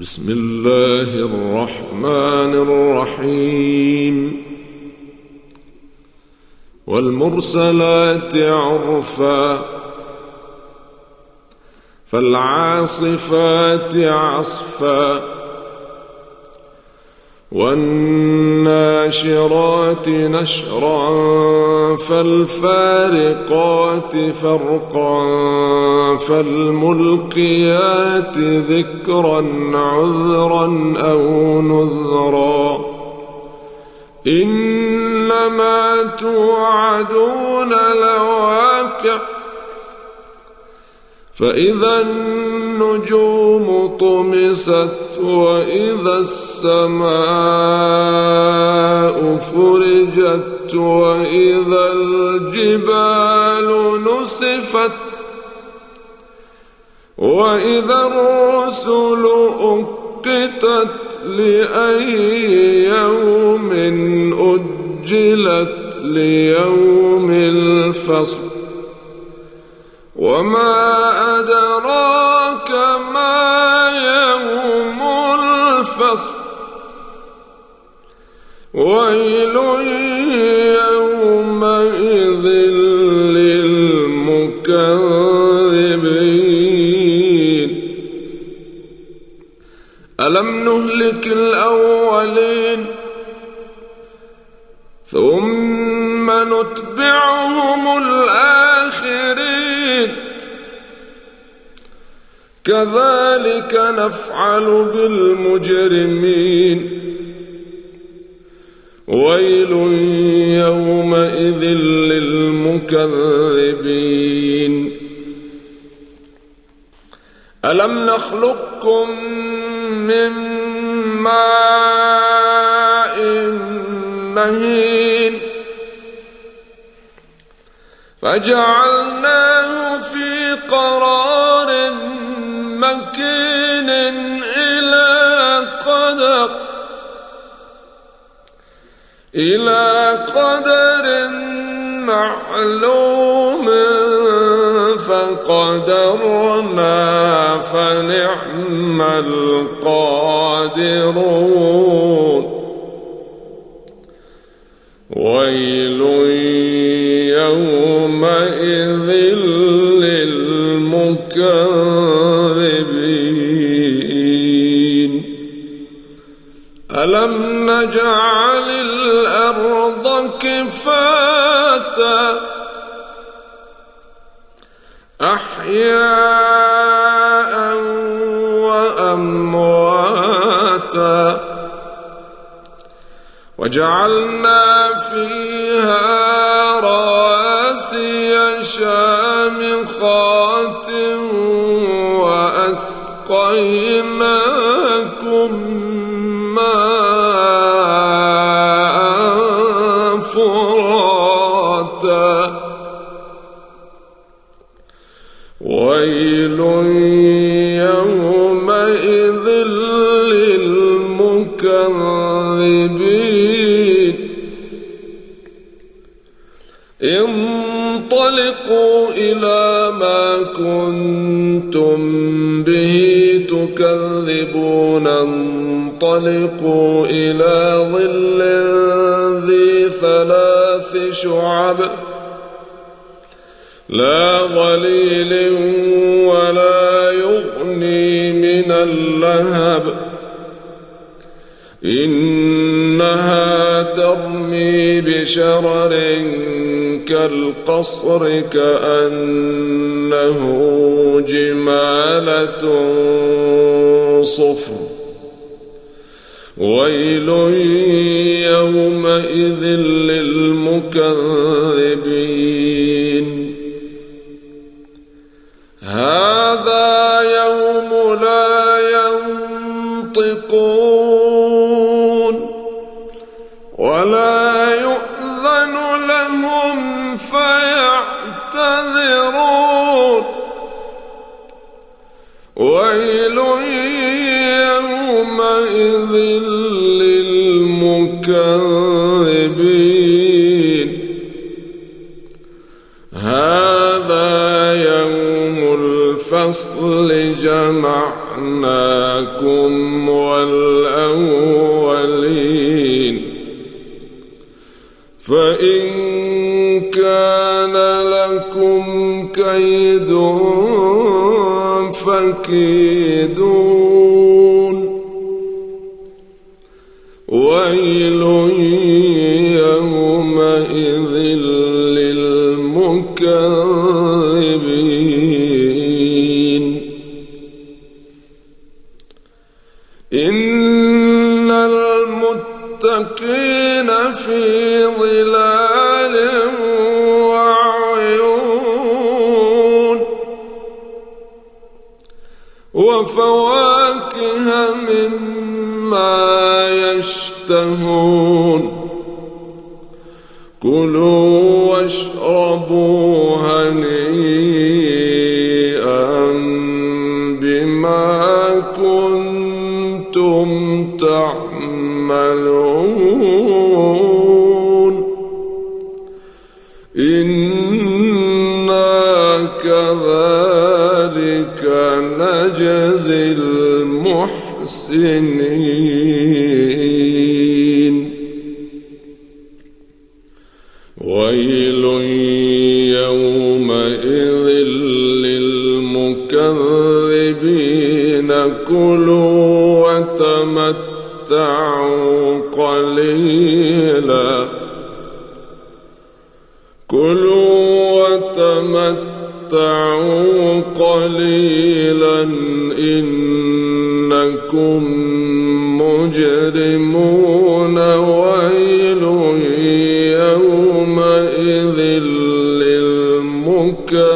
بسم الله الرحمن الرحيم. والمرسلات عرفا فالعاصفات عصفا. والناشرات نشرا فالفارقات فرقا فالملقيات ذكرا عذرا أو نذرا إنما توعدون لواقع فإذا النجوم طمست وإذا السماء فرجت وإذا الجبال نسفت وإذا الرسل أقتت لأي يوم أجلت ليوم الفصل وما أدراك ما الفصل. ويل يومئذ للمكذبين. ألم نهلك الأولين ثم نتبعهم الآخرين؟ كذلك نفعل بالمجرمين. ويل يومئذ للمكذبين. ألم نخلقكم من ماء مهين؟ فجعلناه في قرار مكين إلى قدر إلى قدر معلوم فقدرنا فنعم القادرون. ويل يومئذ الأرض كفاتا أحياء وأمواتا. وجعلنا فيها رواسي شامخات للمكذبين انطلقوا إلى ما كنتم به تكذبون. انطلقوا إلى ظل ذي ثلاث شعب. لا ظليل ولا يغني إنها ترمي بشرر كالقصر كأنه جمالة صفر. ويل يومئذ للمكذبين. هذا يوم لا ينطقون ولا يؤذن لهم فيعتذرون. ويل يومئذ للمكذبين. هذا يوم الفصل جمعناكم والأولين. فإن كان لكم كيد فكيدون. ويل يومئذ للمكذبين. إن المتقين وفواكه مما يشتهون. كلوا واشربوا هنيئا بما كنتم تعملون. إنا كذلك المحسنين. ويل يومئذ للمكذبين كلوا وتمتعوا قليلا. كلوا وتمتعوا قليلا إنكم مجرمون ويل يومئذ للمكذبين.